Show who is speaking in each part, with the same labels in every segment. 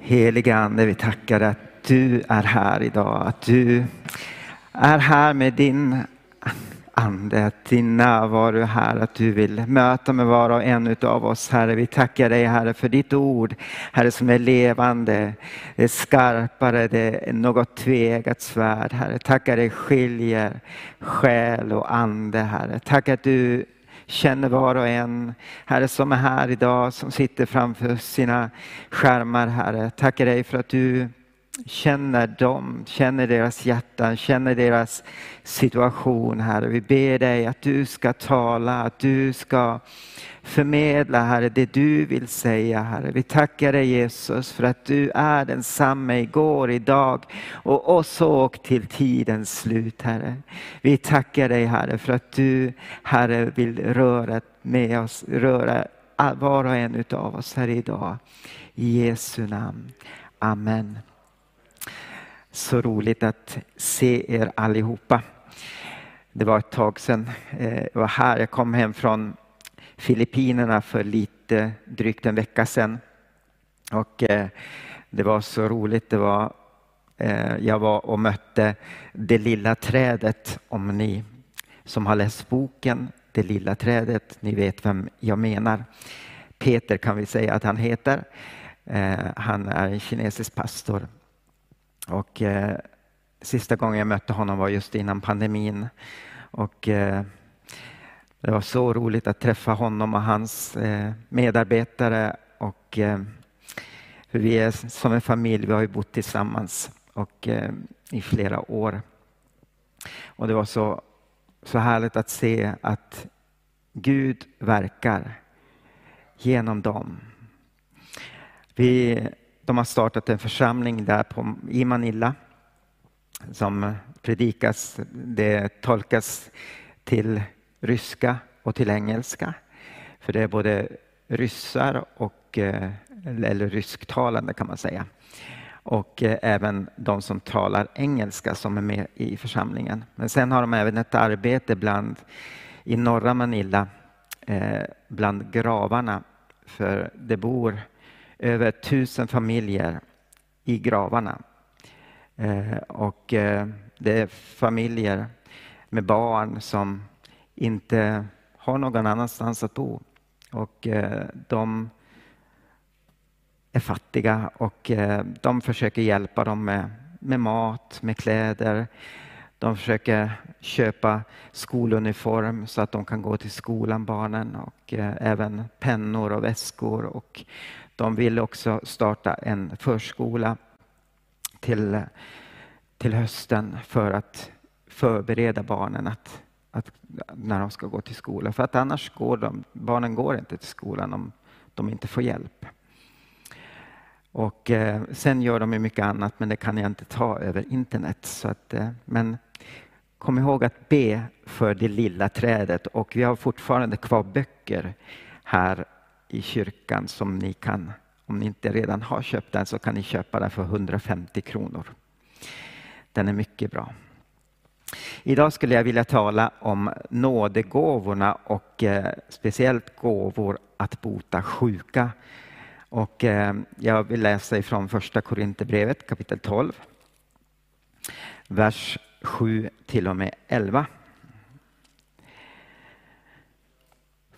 Speaker 1: Heliga Ande, vi tackar att du är här idag. Att du är här med din Ande, att din närvaro är här, att du vill möta med var och en av oss Herre. Vi tackar dig Herre för ditt ord, Herre som är levande, det är skarpare, det är något tvegat svärd Herre. Tackar dig skiljer själ och ande Herre. Tack att du känner var och en, Herre som är här idag, som sitter framför sina skärmar Herre. Tackar dig för att du känner dem, känner deras hjärtan, känner deras situation Herre. Vi ber dig att du ska tala, att du ska förmedla Herre det du vill säga Herre. Vi tackar dig Jesus för att du är densamme igår, idag och oss och till tidens slut Herre. Vi tackar dig Herre för att du Herre vill röra med oss, röra var och en utav oss här idag. I Jesu namn. Amen. Så roligt att se er allihopa. Det var ett tag sedan eh, jag var här. Jag kom hem från Filippinerna för lite drygt en vecka sedan. Och eh, det var så roligt. Det var, eh, jag var och mötte Det lilla trädet, om ni som har läst boken Det lilla trädet, ni vet vem jag menar. Peter kan vi säga att han heter. Han är en kinesisk pastor och eh, sista gången jag mötte honom var just innan pandemin. Och eh, det var så roligt att träffa honom och hans eh, medarbetare. Och, eh, vi är som en familj, vi har ju bott tillsammans och, eh, i flera år. Och det var så, så härligt att se att Gud verkar genom dem. Vi de har startat en församling där på, i Manila som predikas, det tolkas till ryska och till engelska. För det är både ryssar och, eh, eller rysktalande kan man säga. Och eh, även de som talar engelska som är med i församlingen. Men sen har de även ett arbete bland, i norra Manila eh, bland gravarna. För det bor över tusen familjer i gravarna. Eh, och eh, det är familjer med barn som inte har någon annanstans att bo. Och eh, de är fattiga och de försöker hjälpa dem med, med mat, med kläder. De försöker köpa skoluniform så att de kan gå till skolan, barnen, och även pennor och väskor. Och de vill också starta en förskola till, till hösten för att förbereda barnen att, att, när de ska gå till skolan. För att annars går de, barnen går inte till skolan om de inte får hjälp. Och eh, sen gör de ju mycket annat, men det kan jag inte ta över internet. Så att, eh, men kom ihåg att be för det lilla trädet och vi har fortfarande kvar böcker här i kyrkan som ni kan, om ni inte redan har köpt den, så kan ni köpa den för 150 kronor. Den är mycket bra. Idag skulle jag vilja tala om nådegåvorna och eh, speciellt gåvor att bota sjuka. Och, eh, jag vill läsa ifrån första Korinthierbrevet kapitel 12, vers 7 till och med 11.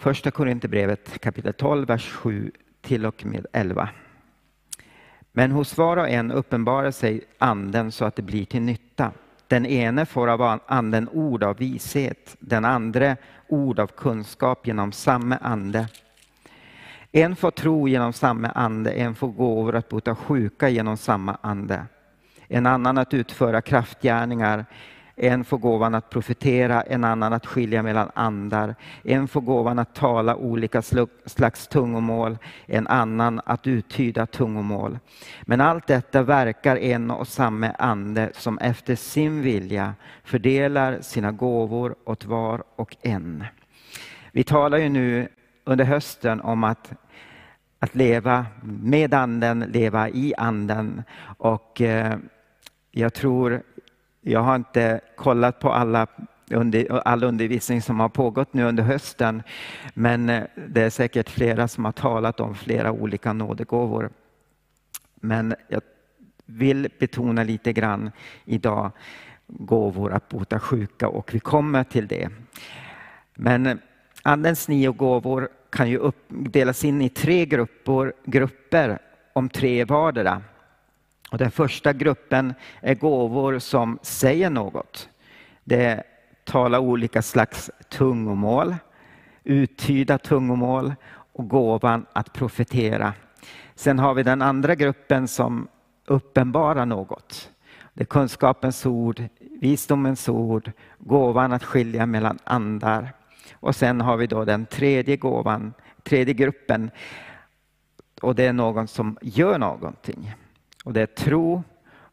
Speaker 1: Första Korinthierbrevet kapitel 12, vers 7 till och med 11. Men hos var och en uppenbarar sig anden så att det blir till nytta. Den ene får av anden ord av vishet, den andra ord av kunskap genom samma ande. En får tro genom samma ande, en får gåvor att bota sjuka genom samma ande. En annan att utföra kraftgärningar, en får gåvan att profetera, en annan att skilja mellan andar. En får gåvan att tala olika slags tungomål, en annan att uttyda tungomål. Men allt detta verkar en och samma ande som efter sin vilja fördelar sina gåvor åt var och en. Vi talar ju nu under hösten om att att leva med anden, leva i anden. Och eh, jag tror jag har inte kollat på alla under, all undervisning som har pågått nu under hösten. Men eh, det är säkert flera som har talat om flera olika nådegåvor. Men jag vill betona lite grann idag gåvor att bota sjuka och vi kommer till det. Men eh, Andens nio gåvor kan ju delas in i tre grupper, grupper om tre vardera. Och den första gruppen är gåvor som säger något. Det talar olika slags tungomål, uttyda tungomål och gåvan att profetera. Sen har vi den andra gruppen som uppenbarar något. Det är kunskapens ord, visdomens ord, gåvan att skilja mellan andar. Och sen har vi då den tredje gåvan, tredje gruppen. Och det är någon som gör någonting. Och det är tro,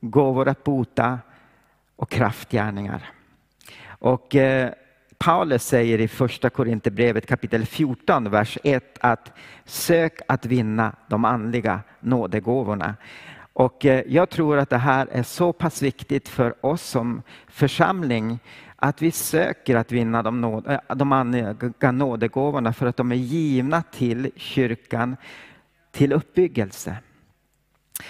Speaker 1: gåvor att bota och kraftgärningar. Och eh, Paulus säger i första Korinthierbrevet kapitel 14, vers 1 att sök att vinna de andliga nådegåvorna. Och eh, jag tror att det här är så pass viktigt för oss som församling att vi söker att vinna de, nåd, eh, de andliga nådegåvorna för att de är givna till kyrkan till uppbyggelse.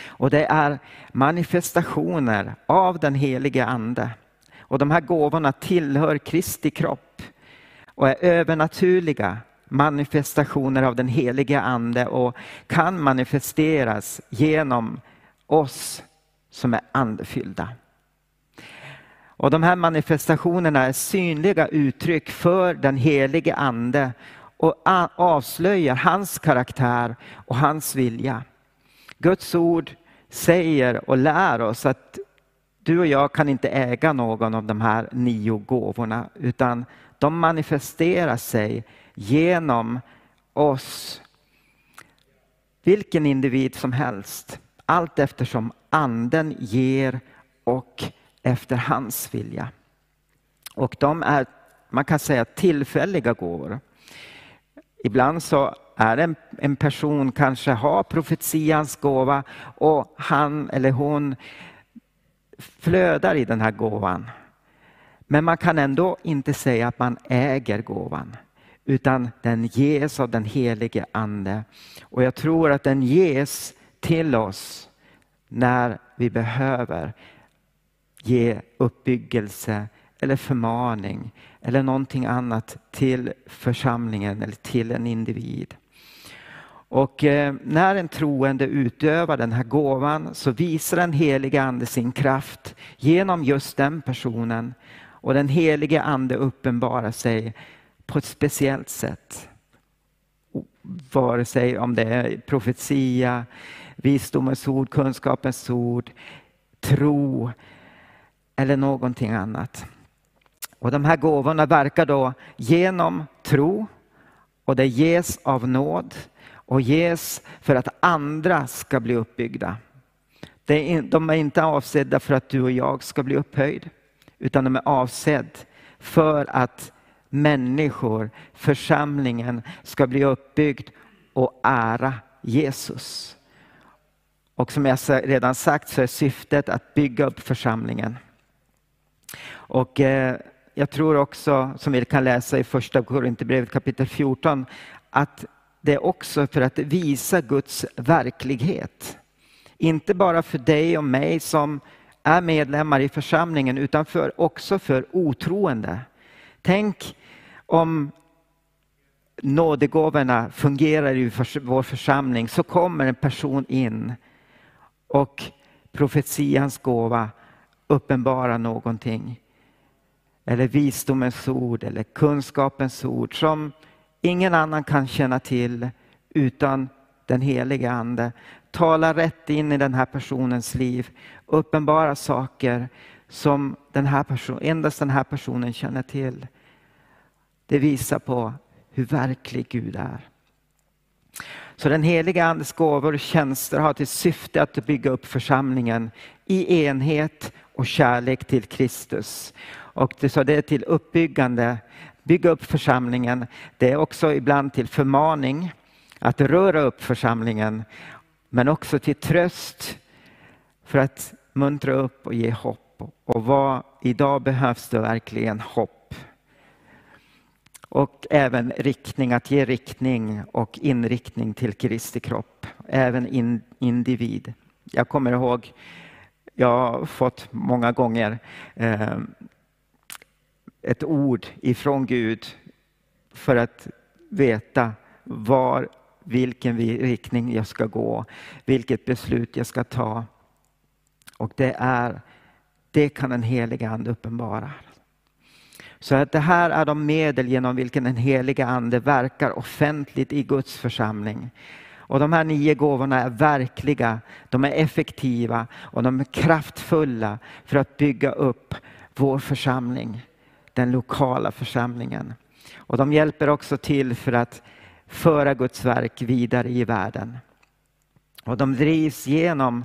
Speaker 1: Och det är manifestationer av den helige Ande. Och de här gåvorna tillhör Kristi kropp och är övernaturliga manifestationer av den helige Ande och kan manifesteras genom oss som är andefyllda. Och de här manifestationerna är synliga uttryck för den helige Ande och avslöjar hans karaktär och hans vilja. Guds ord säger och lär oss att du och jag kan inte äga någon av de här nio gåvorna utan de manifesterar sig genom oss. Vilken individ som helst. Allt eftersom anden ger och efter hans vilja. Och de är, man kan säga tillfälliga gåvor. Ibland så är en, en person kanske har profetians gåva och han eller hon flödar i den här gåvan. Men man kan ändå inte säga att man äger gåvan utan den ges av den helige Ande. Och jag tror att den ges till oss när vi behöver ge uppbyggelse eller förmaning eller någonting annat till församlingen eller till en individ. Och eh, när en troende utövar den här gåvan så visar den helige ande sin kraft genom just den personen. Och den helige ande uppenbarar sig på ett speciellt sätt. Vare sig om det är profetia, visdomens ord, kunskapens ord, tro eller någonting annat. Och de här gåvorna verkar då genom tro och det ges av nåd och ges för att andra ska bli uppbyggda. De är inte avsedda för att du och jag ska bli upphöjd, utan de är avsedda för att människor, församlingen ska bli uppbyggd och ära Jesus. Och som jag redan sagt så är syftet att bygga upp församlingen. Och eh, jag tror också, som vi kan läsa i första Korinthierbrevet kapitel 14, att det är också för att visa Guds verklighet. Inte bara för dig och mig som är medlemmar i församlingen utan för, också för otroende. Tänk om nådegåvorna fungerar i vår församling så kommer en person in och profetians gåva uppenbarar någonting. Eller visdomens ord eller kunskapens ord som ingen annan kan känna till utan den helige Ande. Tala rätt in i den här personens liv. Uppenbara saker som den här person, endast den här personen känner till. Det visar på hur verklig Gud är. Så den heliga Andes gåvor och tjänster har till syfte att bygga upp församlingen i enhet och kärlek till Kristus. Och det, så det är till uppbyggande bygga upp församlingen. Det är också ibland till förmaning, att röra upp församlingen, men också till tröst för att muntra upp och ge hopp. Och vad, idag behövs det verkligen hopp. Och även riktning, att ge riktning och inriktning till Kristi kropp, även in, individ. Jag kommer ihåg, jag har fått många gånger eh, ett ord ifrån Gud för att veta var, vilken riktning jag ska gå, vilket beslut jag ska ta. Och det är, det kan den heliga Ande uppenbara. Så att det här är de medel genom vilken den heliga Ande verkar offentligt i Guds församling. Och de här nio gåvorna är verkliga, de är effektiva och de är kraftfulla för att bygga upp vår församling, den lokala församlingen. Och de hjälper också till för att föra Guds verk vidare i världen. Och de drivs genom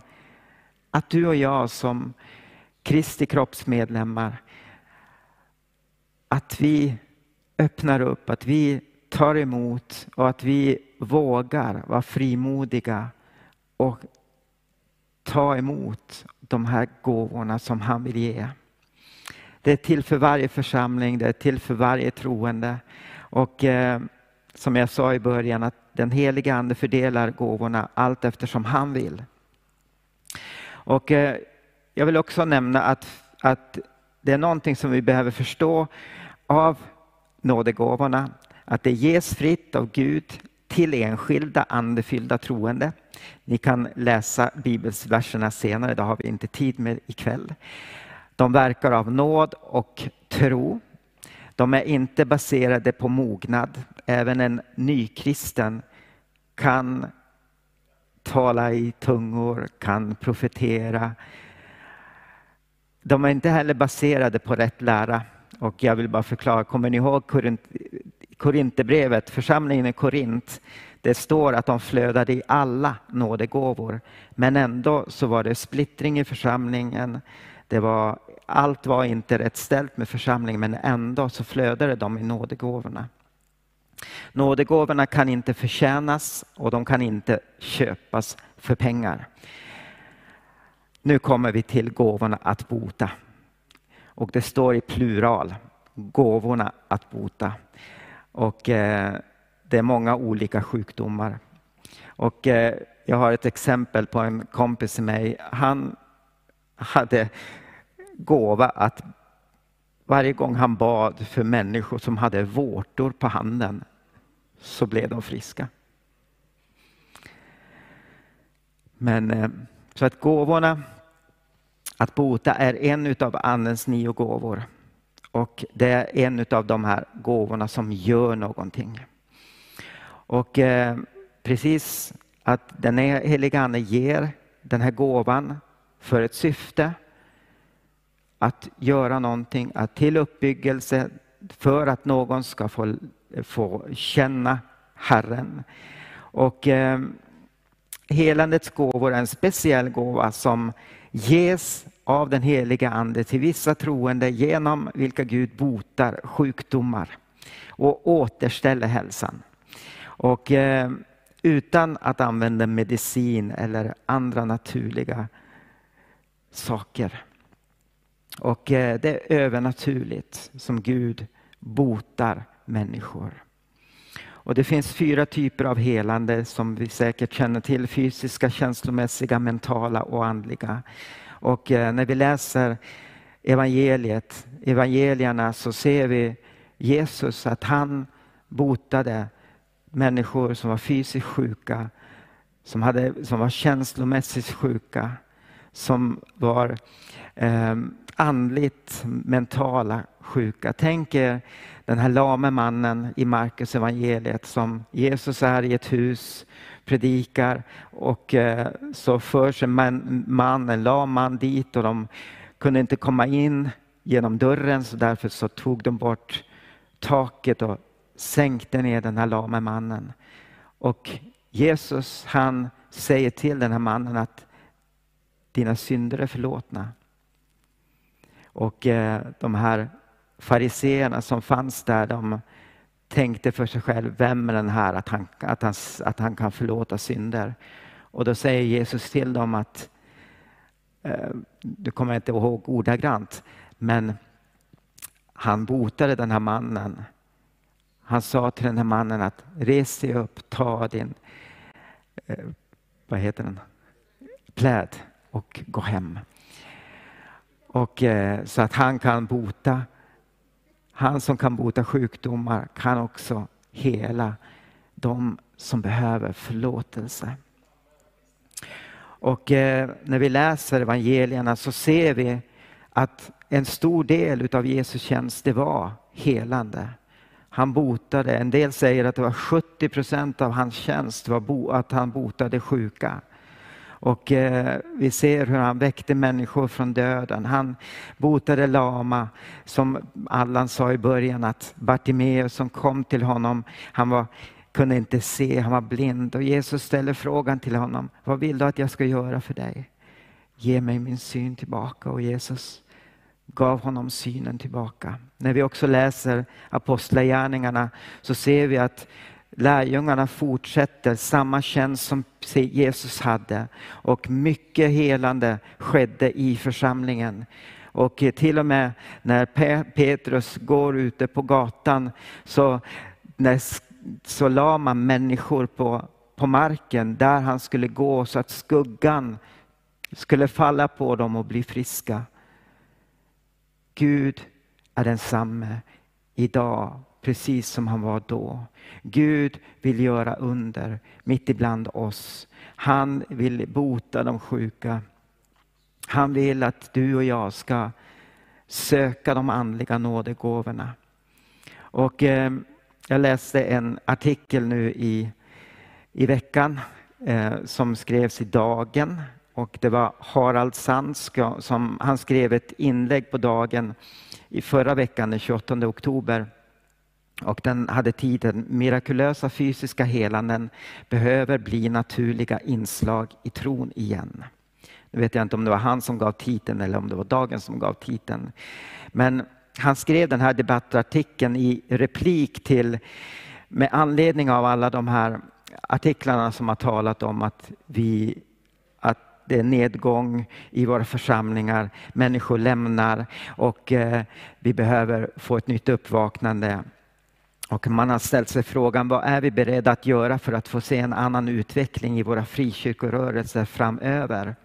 Speaker 1: att du och jag som Kristi kroppsmedlemmar, att vi öppnar upp, att vi tar emot och att vi vågar vara frimodiga och ta emot de här gåvorna som han vill ge. Det är till för varje församling, det är till för varje troende. Och eh, som jag sa i början, att den heliga Ande fördelar gåvorna allt eftersom han vill. Och eh, jag vill också nämna att, att det är någonting som vi behöver förstå av nådegåvorna. Att det ges fritt av Gud till enskilda andefyllda troende. Ni kan läsa bibelsverserna senare, det har vi inte tid med ikväll. De verkar av nåd och tro. De är inte baserade på mognad. Även en nykristen kan tala i tungor, kan profetera. De är inte heller baserade på rätt lära. Och jag vill bara förklara, kommer ni ihåg Korinthierbrevet, församlingen i Korint? Det står att de flödade i alla nådegåvor. Men ändå så var det splittring i församlingen. Det var, allt var inte rätt ställt med församlingen men ändå så flödade de i nådegåvorna. Nådegåvorna kan inte förtjänas och de kan inte köpas för pengar. Nu kommer vi till gåvorna att bota. Och det står i plural, gåvorna att bota. Och eh, det är många olika sjukdomar. Och eh, jag har ett exempel på en kompis till mig. Han hade gåva att varje gång han bad för människor som hade vårtor på handen så blev de friska. Men eh, så att gåvorna att bota är en av Andens nio gåvor. Och det är en av de här gåvorna som gör någonting. Och eh, precis att den heliga Ande ger den här gåvan för ett syfte. Att göra någonting, att till uppbyggelse för att någon ska få, få känna Herren. Och eh, helandets gåvor är en speciell gåva som ges av den heliga Ande till vissa troende genom vilka Gud botar sjukdomar och återställer hälsan. Och eh, utan att använda medicin eller andra naturliga saker. Och eh, det är övernaturligt som Gud botar människor. Och det finns fyra typer av helande som vi säkert känner till. Fysiska, känslomässiga, mentala och andliga. Och eh, när vi läser evangeliet, evangelierna så ser vi Jesus att han botade människor som var fysiskt sjuka, som, hade, som var känslomässigt sjuka, som var eh, andligt mentala sjuka. Tänk er den här lame mannen i Markus evangeliet som Jesus är i ett hus, predikar och eh, så förs en man, man, en lam man dit och de kunde inte komma in genom dörren så därför så tog de bort taket och sänkte ner den här lame mannen. Och Jesus han säger till den här mannen att dina synder är förlåtna. Och eh, de här fariseerna som fanns där, de tänkte för sig själv, vem är den här att han, att han, att han kan förlåta synder? Och då säger Jesus till dem att, eh, du kommer inte ihåg ordagrant, men han botade den här mannen. Han sa till den här mannen att res dig upp, ta din, eh, vad heter den? pläd och gå hem. Och, eh, så att han kan bota. Han som kan bota sjukdomar kan också hela de som behöver förlåtelse. Och eh, när vi läser evangelierna så ser vi att en stor del av Jesu tjänst det var helande. Han botade, en del säger att det var 70 procent av hans tjänst var att han botade sjuka. Och eh, vi ser hur han väckte människor från döden. Han botade lama, som Allan sa i början, att Bartimeus som kom till honom, han var, kunde inte se, han var blind. Och Jesus ställer frågan till honom, vad vill du att jag ska göra för dig? Ge mig min syn tillbaka. Och Jesus gav honom synen tillbaka. När vi också läser Apostlagärningarna så ser vi att lärjungarna fortsätter samma tjänst som Jesus hade och mycket helande skedde i församlingen. Och till och med när Petrus går ute på gatan så, när, så la man människor på, på marken där han skulle gå så att skuggan skulle falla på dem och bli friska. Gud är densamme idag precis som han var då. Gud vill göra under mitt ibland oss. Han vill bota de sjuka. Han vill att du och jag ska söka de andliga nådegåvorna. Och, eh, jag läste en artikel nu i, i veckan eh, som skrevs i Dagen. Och det var Harald Sand som han skrev ett inlägg på Dagen i förra veckan den 28 oktober. Och den hade titeln Mirakulösa fysiska helanden behöver bli naturliga inslag i tron igen. Nu vet jag inte om det var han som gav titeln eller om det var Dagen som gav titeln. Men han skrev den här debattartikeln i replik till, med anledning av alla de här artiklarna som har talat om att vi det är nedgång i våra församlingar, människor lämnar och eh, vi behöver få ett nytt uppvaknande. Och man har ställt sig frågan, vad är vi beredda att göra för att få se en annan utveckling i våra frikyrkorörelser framöver?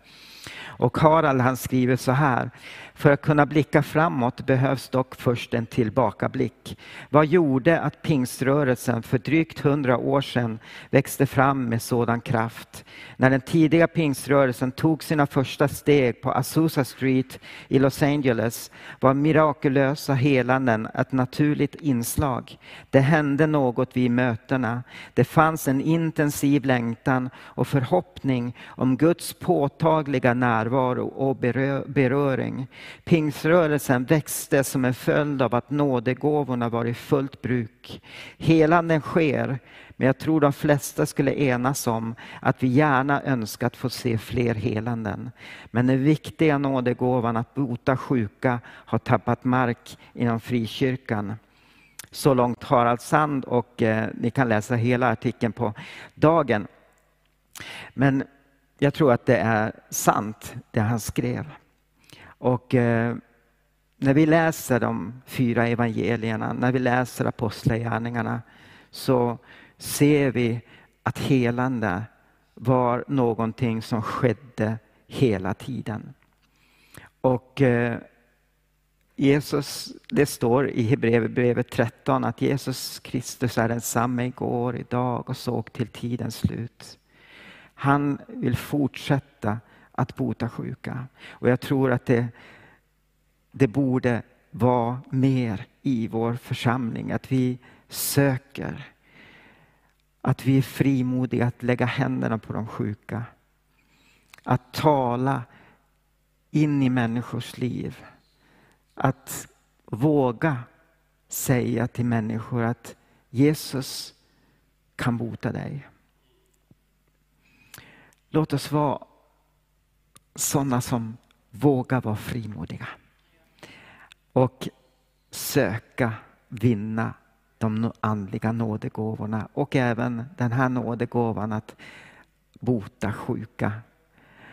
Speaker 1: Och Harald han skriver så här. För att kunna blicka framåt behövs dock först en tillbakablick. Vad gjorde att pingströrelsen för drygt hundra år sedan växte fram med sådan kraft? När den tidiga pingströrelsen tog sina första steg på Azusa Street i Los Angeles var mirakulösa helanden ett naturligt inslag. Det hände något vid mötena. Det fanns en intensiv längtan och förhoppning om Guds påtagliga närvaro och beröring. Pingsrörelsen växte som en följd av att nådegåvorna var i fullt bruk. Helanden sker, men jag tror de flesta skulle enas om att vi gärna önskat få se fler helanden. Men den viktiga nådegåvan att bota sjuka har tappat mark inom frikyrkan. Så långt Harald Sand och eh, ni kan läsa hela artikeln på dagen. Men jag tror att det är sant det han skrev. Och eh, när vi läser de fyra evangelierna, när vi läser apostlagärningarna så ser vi att helande var någonting som skedde hela tiden. Och eh, Jesus, det står i Hebreerbrevet 13 att Jesus Kristus är densamme igår, idag och såg till tidens slut. Han vill fortsätta att bota sjuka. Och jag tror att det, det borde vara mer i vår församling, att vi söker. Att vi är frimodiga att lägga händerna på de sjuka. Att tala in i människors liv. Att våga säga till människor att Jesus kan bota dig. Låt oss vara sådana som vågar vara frimodiga. Och söka vinna de andliga nådegåvorna och även den här nådegåvan att bota sjuka